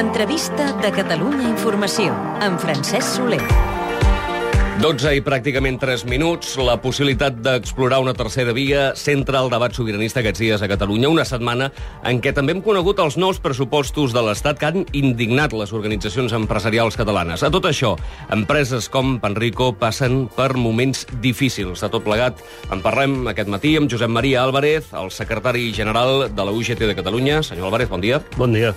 L'entrevista de Catalunya Informació, amb Francesc Soler. 12 i pràcticament 3 minuts. La possibilitat d'explorar una tercera via centra el debat sobiranista aquests dies a Catalunya, una setmana en què també hem conegut els nous pressupostos de l'Estat que han indignat les organitzacions empresarials catalanes. A tot això, empreses com Panrico passen per moments difícils. De tot plegat, en parlem aquest matí amb Josep Maria Álvarez, el secretari general de la UGT de Catalunya. Senyor Álvarez, bon dia. Bon dia.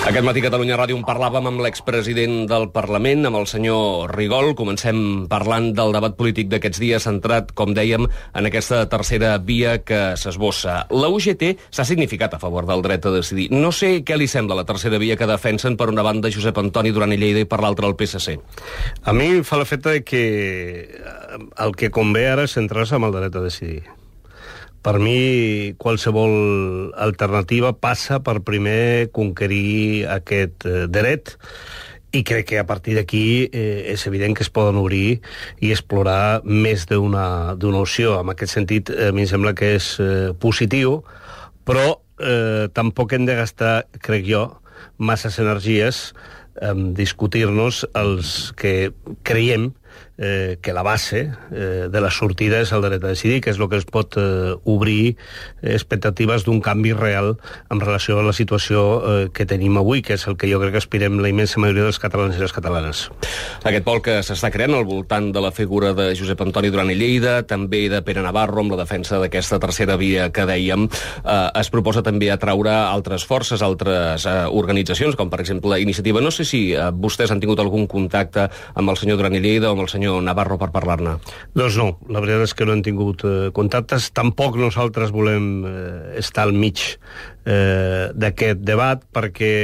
Aquest matí Catalunya Ràdio en parlàvem amb l'expresident del Parlament, amb el senyor Rigol. Comencem parlant del debat polític d'aquests dies, centrat, com dèiem, en aquesta tercera via que s'esbossa. La UGT s'ha significat a favor del dret a decidir. No sé què li sembla la tercera via que defensen per una banda Josep Antoni Duran i Lleida i per l'altra el PSC. A mi fa l'efecte que el que convé ara és centrar-se en el dret a decidir. Per mi, qualsevol alternativa passa per primer conquerir aquest eh, dret i crec que a partir d'aquí eh, és evident que es poden obrir i explorar més d'una opció. En aquest sentit, a mi em sembla que és eh, positiu, però eh, tampoc hem de gastar, crec jo, masses energies en discutir-nos els que creiem eh, que la base eh, de la sortida és el dret a decidir, que és el que es pot eh, obrir expectatives d'un canvi real en relació a la situació eh, que tenim avui, que és el que jo crec que aspirem la immensa majoria dels catalans i les catalanes. Aquest pol que s'està creant al voltant de la figura de Josep Antoni Duran i Lleida, també de Pere Navarro, amb la defensa d'aquesta tercera via que dèiem, eh, es proposa també atraure altres forces, altres eh, organitzacions, com per exemple Iniciativa. No sé si eh, vostès han tingut algun contacte amb el senyor Duran i Lleida o amb el senyor Navarro per parlar-ne? Doncs no, la veritat és que no hem tingut eh, contactes. Tampoc nosaltres volem eh, estar al mig eh, d'aquest debat perquè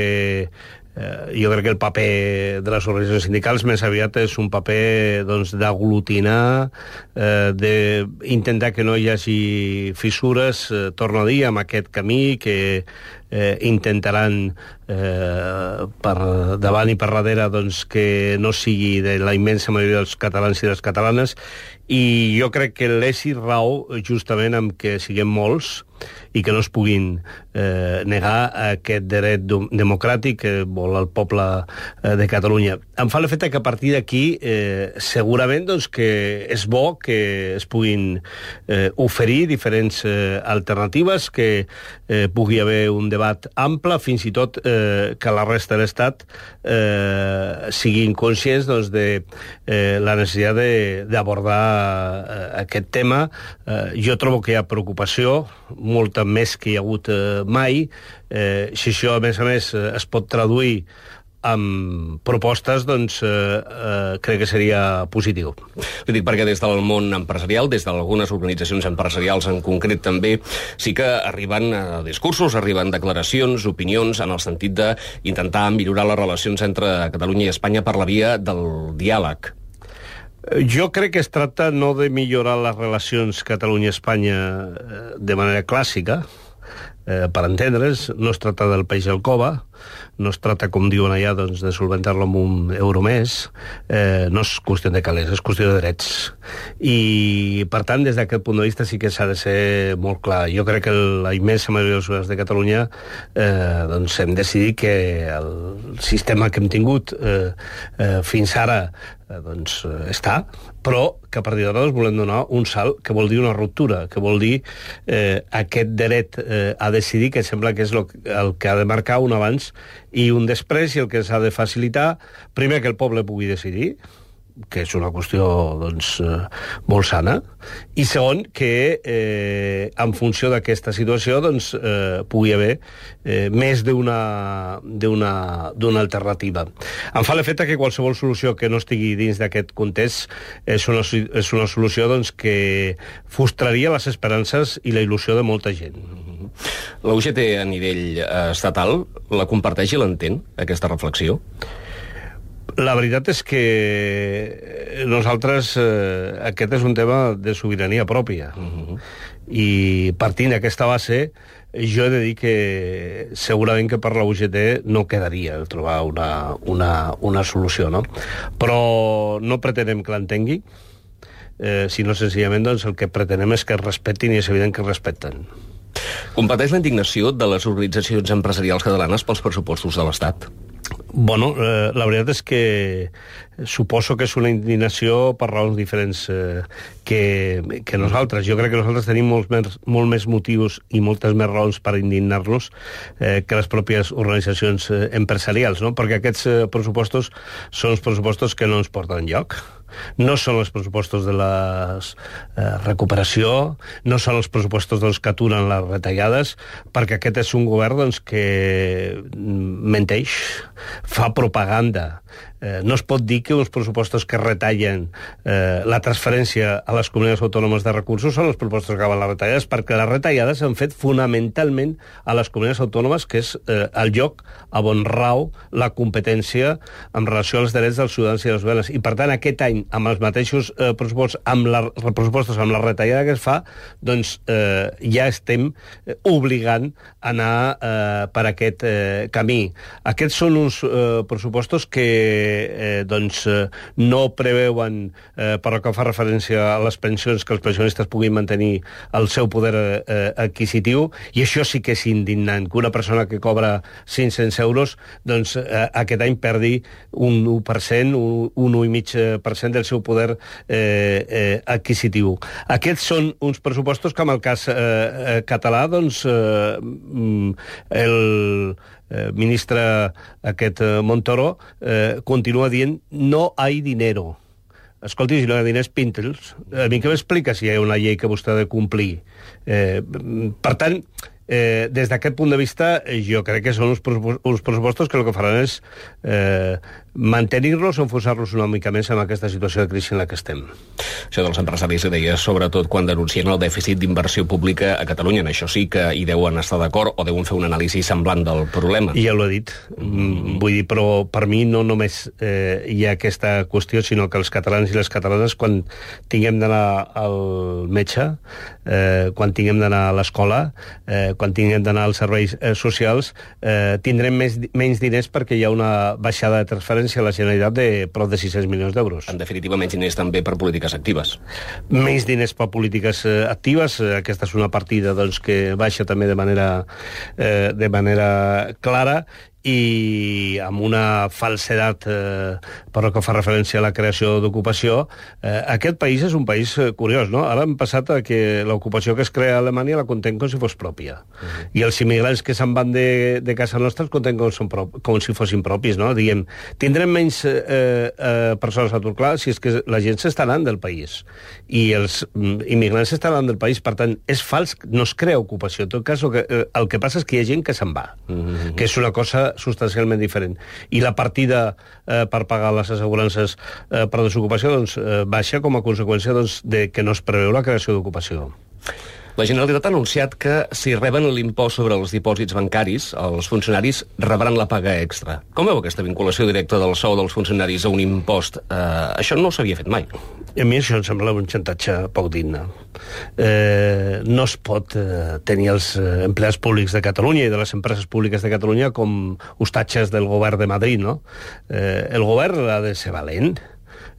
eh, jo crec que el paper de les organitzacions sindicals més aviat és un paper doncs, d'aglutinar, eh, d'intentar que no hi hagi fissures, eh, torno a dir, amb aquest camí que eh, intentaran eh, per davant i per darrere doncs, que no sigui de la immensa majoria dels catalans i les catalanes i jo crec que l'èxit rau justament amb que siguem molts i que no es puguin eh, negar aquest dret democràtic que vol el poble eh, de Catalunya. Em fa l'efecte que a partir d'aquí eh, segurament doncs, que és bo que es puguin eh, oferir diferents eh, alternatives, que eh, pugui haver un debat ample, fins i tot eh, que la resta de l'Estat eh, siguin conscients doncs, de eh, la necessitat d'abordar eh, aquest tema. Eh, jo trobo que hi ha preocupació, molta més que hi ha hagut eh, mai. Eh, si això, a més a més, eh, es pot traduir amb propostes, doncs eh, eh, crec que seria positiu. Ho dic perquè des del món empresarial, des d'algunes organitzacions empresarials en concret també, sí que arriben eh, discursos, arriben declaracions, opinions, en el sentit d'intentar millorar les relacions entre Catalunya i Espanya per la via del diàleg. Jo crec que es tracta no de millorar les relacions Catalunya-Espanya eh, de manera clàssica, eh, per entendre's, no es tracta del peix al cova, no es tracta, com diuen allà, doncs, de solventar-lo amb un euro més, eh, no és qüestió de calés, és qüestió de drets. I, per tant, des d'aquest punt de vista sí que s'ha de ser molt clar. Jo crec que la immensa majoria dels ciutadans de Catalunya eh, doncs hem decidit que el sistema que hem tingut eh, eh, fins ara eh, doncs eh, està, però que a partir d'ara volem donar un salt que vol dir una ruptura, que vol dir eh, aquest dret eh, a decidir, que sembla que és lo, el que ha de marcar un abans i un després, i el que s'ha de facilitar, primer que el poble pugui decidir, que és una qüestió doncs, eh, molt sana, i segon, que eh, en funció d'aquesta situació doncs, eh, pugui haver eh, més d'una alternativa. Em fa l'efecte que qualsevol solució que no estigui dins d'aquest context és una, és una solució doncs, que frustraria les esperances i la il·lusió de molta gent. La UGT a nivell eh, estatal la comparteix i l'entén, aquesta reflexió? La veritat és que nosaltres, eh, aquest és un tema de sobirania pròpia. Uh -huh. I partint d'aquesta base, jo he de dir que segurament que per la UGT no quedaria trobar una, una, una solució, no? Però no pretenem que l'entengui, eh, sinó senzillament doncs, el que pretenem és que es respectin i és evident que es respecten. Competeix la indignació de les organitzacions empresarials catalanes pels pressupostos de l'Estat? Bueno, eh, la veritat és que suposo que és una indignació per raons diferents eh, que, que nosaltres. Jo crec que nosaltres tenim molts més, molt més motius i moltes més raons per indignar-nos eh, que les pròpies organitzacions eh, empresarials, no? perquè aquests eh, pressupostos són els pressupostos que no ens porten enlloc no són els pressupostos de la eh, recuperació, no són els pressupostos doncs, que aturen les retallades, perquè aquest és un govern doncs, que menteix, fa propaganda, eh, no es pot dir que uns pressupostos que retallen eh, la transferència a les comunitats autònomes de recursos són els pressupostos que acaben les retallades, perquè les retallades s'han fet fonamentalment a les comunitats autònomes, que és eh, el lloc a on rau la competència en relació als drets dels ciutadans i les venes. I, per tant, aquest any, amb els mateixos eh, pressupostos, amb la, pressupostos, amb la retallada que es fa, doncs eh, ja estem eh, obligant a anar eh, per aquest eh, camí. Aquests són uns eh, pressupostos que eh, doncs, eh, no preveuen, eh, per que fa referència a les pensions, que els pensionistes puguin mantenir el seu poder eh, adquisitiu, i això sí que és indignant, que una persona que cobra 500 euros doncs, eh, aquest any perdi un 1%, un, un 1,5% del seu poder eh, eh, adquisitiu. Aquests són uns pressupostos que, en el cas eh, eh, català, doncs, eh, mm, el eh, ministre aquest eh, Montoro eh, continua dient no hay dinero. Escolti, si no hi ha diners, pinta'ls. A mi què m'explica si hi ha una llei que vostè ha de complir? Eh, per tant, eh, des d'aquest punt de vista, jo crec que són uns, uns pressupostos que el que faran és eh, mantenir-los o enfosar-los una mica més en aquesta situació de crisi en la que estem. Això dels empresaris ho deia sobretot quan denuncien el dèficit d'inversió pública a Catalunya. En això sí que hi deuen estar d'acord o deuen fer una anàlisi semblant del problema. Ja l'ho he dit. Mm. Vull dir, però per mi no només eh, hi ha aquesta qüestió, sinó que els catalans i les catalanes, quan tinguem d'anar al metge, eh, quan tinguem d'anar a l'escola, eh, quan tinguem d'anar als serveis eh, socials, eh, tindrem més, menys diners perquè hi ha una baixada de transferència transferència a la Generalitat de prop de 600 milions d'euros. En definitiva, menys diners també per polítiques actives. Menys diners per polítiques eh, actives. Eh, aquesta és una partida doncs, que baixa també de manera, eh, de manera clara i amb una falsedat eh, per el que fa referència a la creació d'ocupació. Eh, aquest país és un país eh, curiós, no? Ara hem passat a que l'ocupació que es crea a Alemanya la contem com si fos pròpia. Uh. -huh. I els immigrants que se'n van de, de casa nostra els contem com, són prop, com si fossin propis, no? Diem, tindrem menys eh, eh, persones a atur, clar, si és que la gent s'està anant del país. I els mm, immigrants s'estan anant del país, per tant, és fals, no es crea ocupació. En tot cas, el que, eh, el que passa és que hi ha gent que se'n va, uh. -huh. que és una cosa substancialment diferent. I la partida eh, per pagar les assegurances eh, per desocupació doncs, eh, baixa com a conseqüència doncs, de que no es preveu la creació d'ocupació. La Generalitat ha anunciat que si reben l'impost sobre els dipòsits bancaris, els funcionaris rebran la paga extra. Com veu aquesta vinculació directa del sou dels funcionaris a un impost? Eh, això no s'havia fet mai. A mi això em sembla un xantatge poc digne. Eh, no es pot eh, tenir els eh, empleats públics de Catalunya i de les empreses públiques de Catalunya com hostatges del govern de Madrid, no? Eh, el govern ha de ser valent,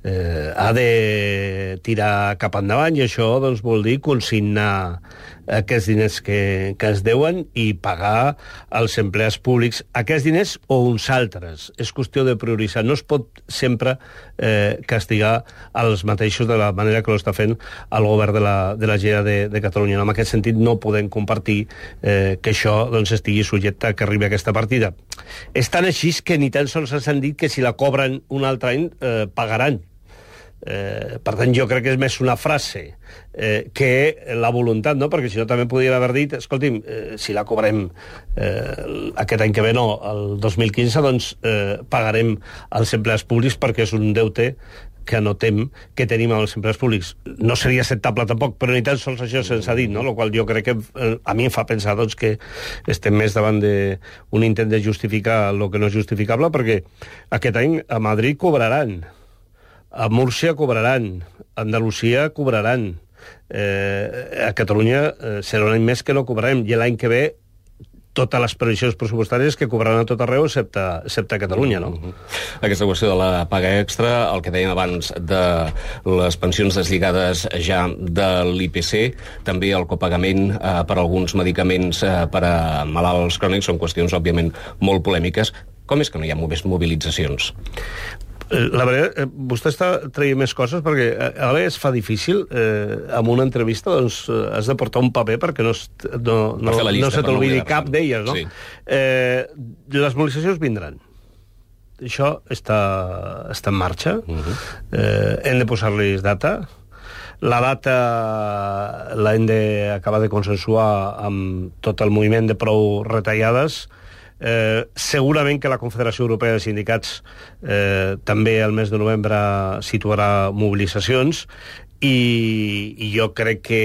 eh, ha de tirar cap endavant i això doncs, vol dir consignar aquests diners que, que es deuen i pagar als empleats públics aquests diners o uns altres. És qüestió de prioritzar. No es pot sempre eh, castigar els mateixos de la manera que ho està fent el govern de la, de la GEA de, de Catalunya. En aquest sentit no podem compartir eh, que això doncs, estigui subjecte a que arribi aquesta partida. És tan així que ni tan sols s'han dit que si la cobren un altre any eh, pagaran Eh, per tant, jo crec que és més una frase eh, que la voluntat, no? perquè si no també podria haver dit, escolti'm, eh, si la cobrem eh, aquest any que ve, no, el 2015, doncs eh, pagarem als empleats públics perquè és un deute que anotem que tenim amb els empleats públics. No seria acceptable tampoc, però ni tan sols això se'ns ha dit, no? el qual jo crec que eh, a mi em fa pensar doncs, que estem més davant d'un intent de justificar el que no és justificable, perquè aquest any a Madrid cobraran a Múrcia cobraran, a Andalusia cobraran, eh, a Catalunya eh, serà un any més que no cobrarem, i l'any que ve totes les previsions pressupostàries que cobraran a tot arreu, excepte, excepte a Catalunya, no? Mm -hmm. Aquesta qüestió de la paga extra, el que dèiem abans de les pensions deslligades ja de l'IPC, també el copagament eh, per alguns medicaments eh, per a malalts crònics, són qüestions, òbviament, molt polèmiques. Com és que no hi ha més mobilitzacions? Eh, la veritat, eh, vostè està traient més coses perquè eh, a vegades es fa difícil eh, amb una entrevista doncs has de portar un paper perquè no, no, no, llista, no se t'olvidi no cap d'elles, no? Sí. Eh, les mobilitzacions vindran. Això està, està en marxa. Uh mhm. -huh. eh, hem de posar-li data. La data l'hem d'acabar de consensuar amb tot el moviment de prou retallades Eh, segurament que la Confederació Europea de Sindicats eh, també el mes de novembre situarà mobilitzacions i, i jo crec que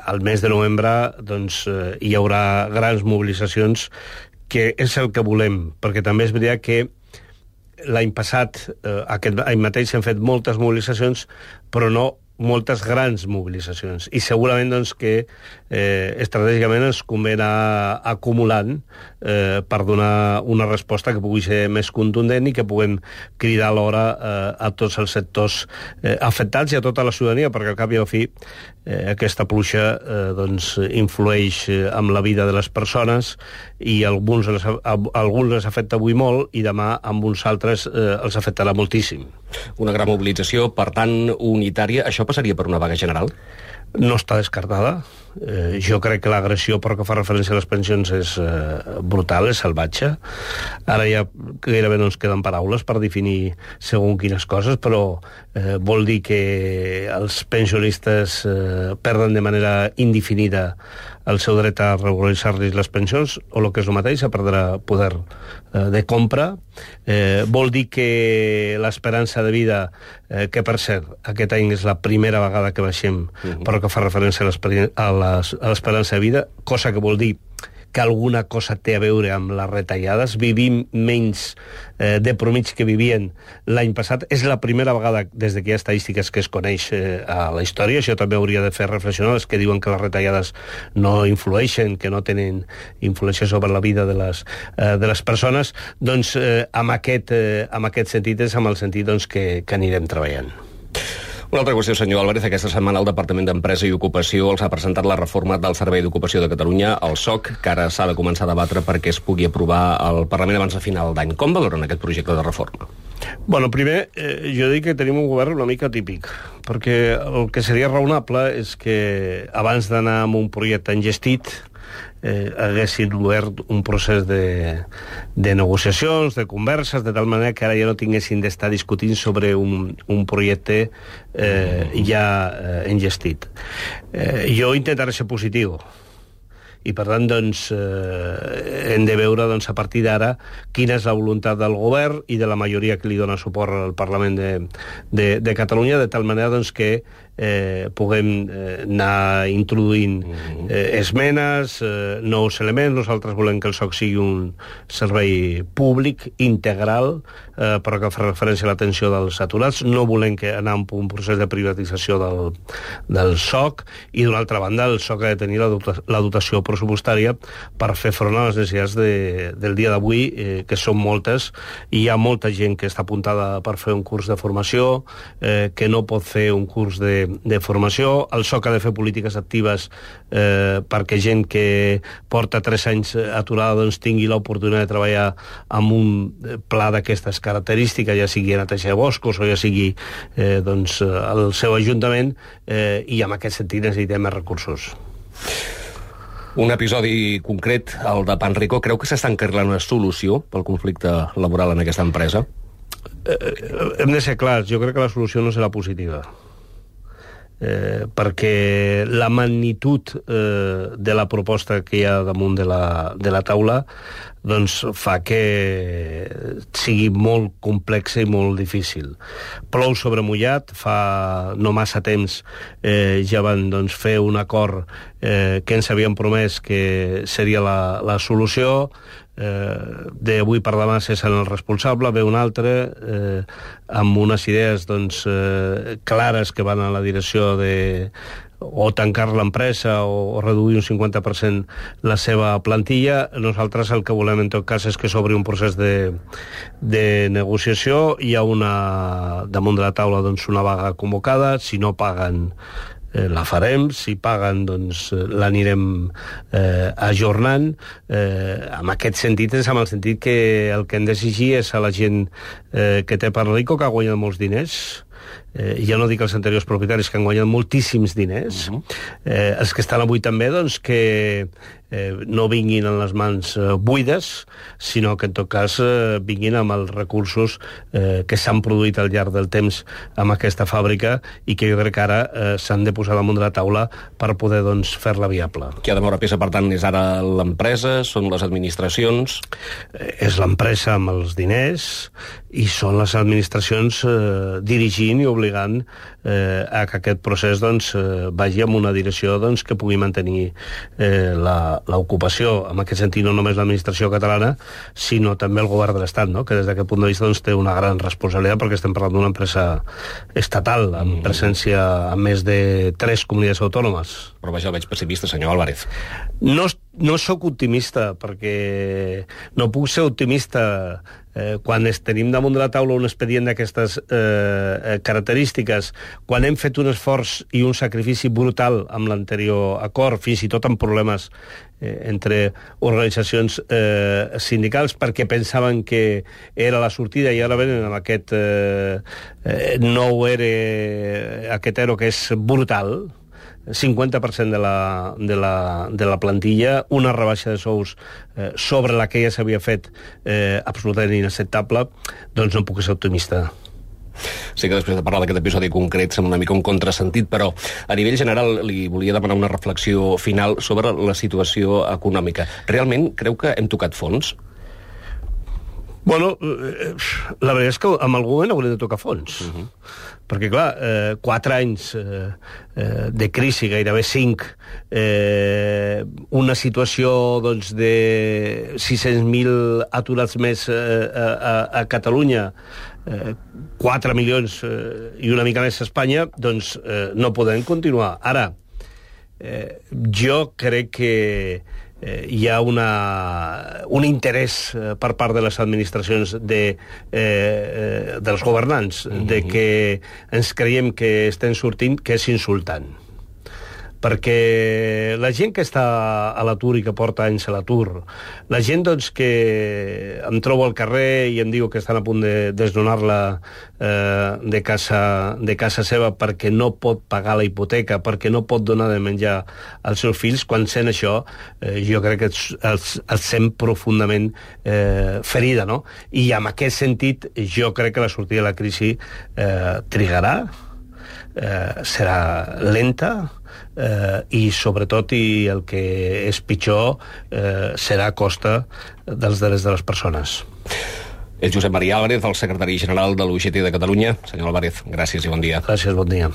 al mes de novembre doncs, eh, hi haurà grans mobilitzacions que és el que volem, perquè també és veritat que l'any passat, eh, aquest any mateix, s'han fet moltes mobilitzacions, però no moltes grans mobilitzacions i segurament doncs, que eh, estratègicament ens convé anar acumulant eh, per donar una resposta que pugui ser més contundent i que puguem cridar alhora eh, a tots els sectors eh, afectats i a tota la ciutadania, perquè al cap i al fi eh, aquesta pluja eh, doncs, influeix eh, amb la vida de les persones i alguns les, alguns les afecta avui molt i demà amb uns altres eh, els afectarà moltíssim. Una gran mobilització, per tant, unitària. Això passaria per una vaga general? No està descartada. Eh, jo crec que l'agressió per que fa referència a les pensions és eh, brutal, és salvatge. Ara ja gairebé no ens queden paraules per definir segon quines coses, però eh, vol dir que els pensionistes eh, perden de manera indefinida el seu dret a regularitzar-los les pensions, o el que és el mateix, a perdre poder eh, de compra. Eh, vol dir que l'esperança de vida, eh, que per cert, aquest any és la primera vegada que baixem, uh -huh. però que fa referència a l'esperança de vida, cosa que vol dir que alguna cosa té a veure amb les retallades. Vivim menys eh, de promig que vivien l'any passat. És la primera vegada des de que hi ha estadístiques que es coneix eh, a la història. Això també hauria de fer reflexionar els que diuen que les retallades no influeixen, que no tenen influència sobre la vida de les, eh, de les persones. Doncs eh, amb, aquest, eh, amb aquest sentit és amb el sentit doncs, que, que anirem treballant. Una altra qüestió, senyor Álvarez. Aquesta setmana el Departament d'Empresa i Ocupació els ha presentat la reforma del Servei d'Ocupació de Catalunya, el SOC, que ara s'ha de començar a debatre perquè es pugui aprovar al Parlament abans de final d'any. Com valoren aquest projecte de reforma? Bueno, primer, eh, jo dic que tenim un govern una mica típic, perquè el que seria raonable és que abans d'anar amb un projecte engestit, eh, haguessin obert un procés de, de negociacions, de converses, de tal manera que ara ja no tinguessin d'estar discutint sobre un, un projecte eh, ja eh, engestit. Eh, jo intentaré ser positiu, i per tant doncs, eh, hem de veure doncs, a partir d'ara quina és la voluntat del govern i de la majoria que li dona suport al Parlament de, de, de Catalunya, de tal manera doncs, que eh, puguem eh, anar introduint mm-hmm. eh, esmenes, eh, nous elements. Nosaltres volem que el SOC sigui un servei públic, integral, eh, però que fa referència a l'atenció dels aturats. No volem que anar en un procés de privatització del, del SOC i, d'una altra banda, el SOC ha de tenir la, dotació, la dotació pressupostària per fer front a les necessitats de, del dia d'avui, eh, que són moltes, i hi ha molta gent que està apuntada per fer un curs de formació, eh, que no pot fer un curs de, de formació, el SOC ha de fer polítiques actives eh, perquè gent que porta tres anys aturada doncs, tingui l'oportunitat de treballar amb un pla d'aquestes característiques, ja sigui a neteja de boscos o ja sigui eh, doncs, el seu ajuntament, eh, i en aquest sentit necessitem més recursos. Un episodi concret, el de Panrico, creu que s'està encarrilant una solució pel conflicte laboral en aquesta empresa? Eh, eh, hem de ser clars, jo crec que la solució no serà positiva eh, perquè la magnitud eh, de la proposta que hi ha damunt de la, de la taula doncs fa que sigui molt complexa i molt difícil. Plou sobre mullat, fa no massa temps eh, ja van doncs, fer un acord eh, que ens havien promès que seria la, la solució, eh, d'avui per demà cessant el responsable, ve un altre eh, amb unes idees doncs, eh, clares que van a la direcció de o tancar l'empresa o, o reduir un 50% la seva plantilla. Nosaltres el que volem en tot cas és que s'obri un procés de, de negociació. Hi ha una, damunt de la taula doncs, una vaga convocada. Si no paguen eh, la farem, si paguen doncs l'anirem eh, ajornant. Eh, en aquest sentit és amb el sentit que el que hem d'exigir és a la gent eh, que té per l'ICO que ha guanyat molts diners eh, ja no dic els anteriors propietaris que han guanyat moltíssims diners, uh -huh. eh, els que estan avui també, doncs, que eh, no vinguin en les mans eh, buides, sinó que en tot cas eh, vinguin amb els recursos eh, que s'han produït al llarg del temps amb aquesta fàbrica i que jo crec que ara eh, s'han de posar damunt de la taula per poder doncs, fer-la viable. Qui ha de moure peça, per tant, és ara l'empresa, són les administracions? Eh, és l'empresa amb els diners i són les administracions eh, dirigint i obligant obligant eh, a que aquest procés doncs, eh, vagi en una direcció doncs, que pugui mantenir eh, l'ocupació. En aquest sentit, no només l'administració catalana, sinó també el govern de l'Estat, no? que des d'aquest punt de vista doncs, té una gran responsabilitat perquè estem parlant d'una empresa estatal, amb mm. presència a més de tres comunitats autònomes. Però vaja, el veig pessimista, senyor Álvarez. No, no sóc optimista, perquè no puc ser optimista eh, quan es tenim damunt de la taula un expedient d'aquestes eh, característiques, quan hem fet un esforç i un sacrifici brutal amb l'anterior acord, fins i tot amb problemes eh, entre organitzacions eh, sindicals perquè pensaven que era la sortida i ara venen amb aquest eh, eh, nou ERE, aquest ERO que és brutal, 50% de la, de, la, de la plantilla, una rebaixa de sous eh, sobre la que ja s'havia fet eh, absolutament inacceptable, doncs no puc ser optimista. Sé que després de parlar d'aquest episodi concret sembla una mica un contrasentit, però a nivell general li volia demanar una reflexió final sobre la situació econòmica. Realment creu que hem tocat fons? Bueno, eh, la veritat és que en algun moment haurem de tocar fons. Uh -huh. Perquè, clar, eh, quatre anys eh, eh, de crisi, gairebé cinc, eh, una situació doncs, de 600.000 aturats més eh, a, a Catalunya, eh, 4 milions eh, i una mica més a Espanya, doncs eh, no podem continuar. Ara, eh, jo crec que eh, hi ha una, un interès eh, per part de les administracions de, eh, eh, dels governants mm -hmm. de que ens creiem que estem sortint que és insultant perquè la gent que està a l'atur i que porta anys a l'atur, la gent doncs, que em trobo al carrer i em diu que estan a punt de desdonar-la eh, de, casa, de casa seva perquè no pot pagar la hipoteca, perquè no pot donar de menjar als seus fills, quan sent això, eh, jo crec que els, els, sent profundament eh, ferida, no? I en aquest sentit, jo crec que la sortida de la crisi eh, trigarà, eh, serà lenta, eh, i sobretot i el que és pitjor eh, serà a costa dels drets de les persones. És Josep Maria Álvarez, el secretari general de l'UGT de Catalunya. Senyor Álvarez, gràcies i bon dia. Gràcies, bon dia.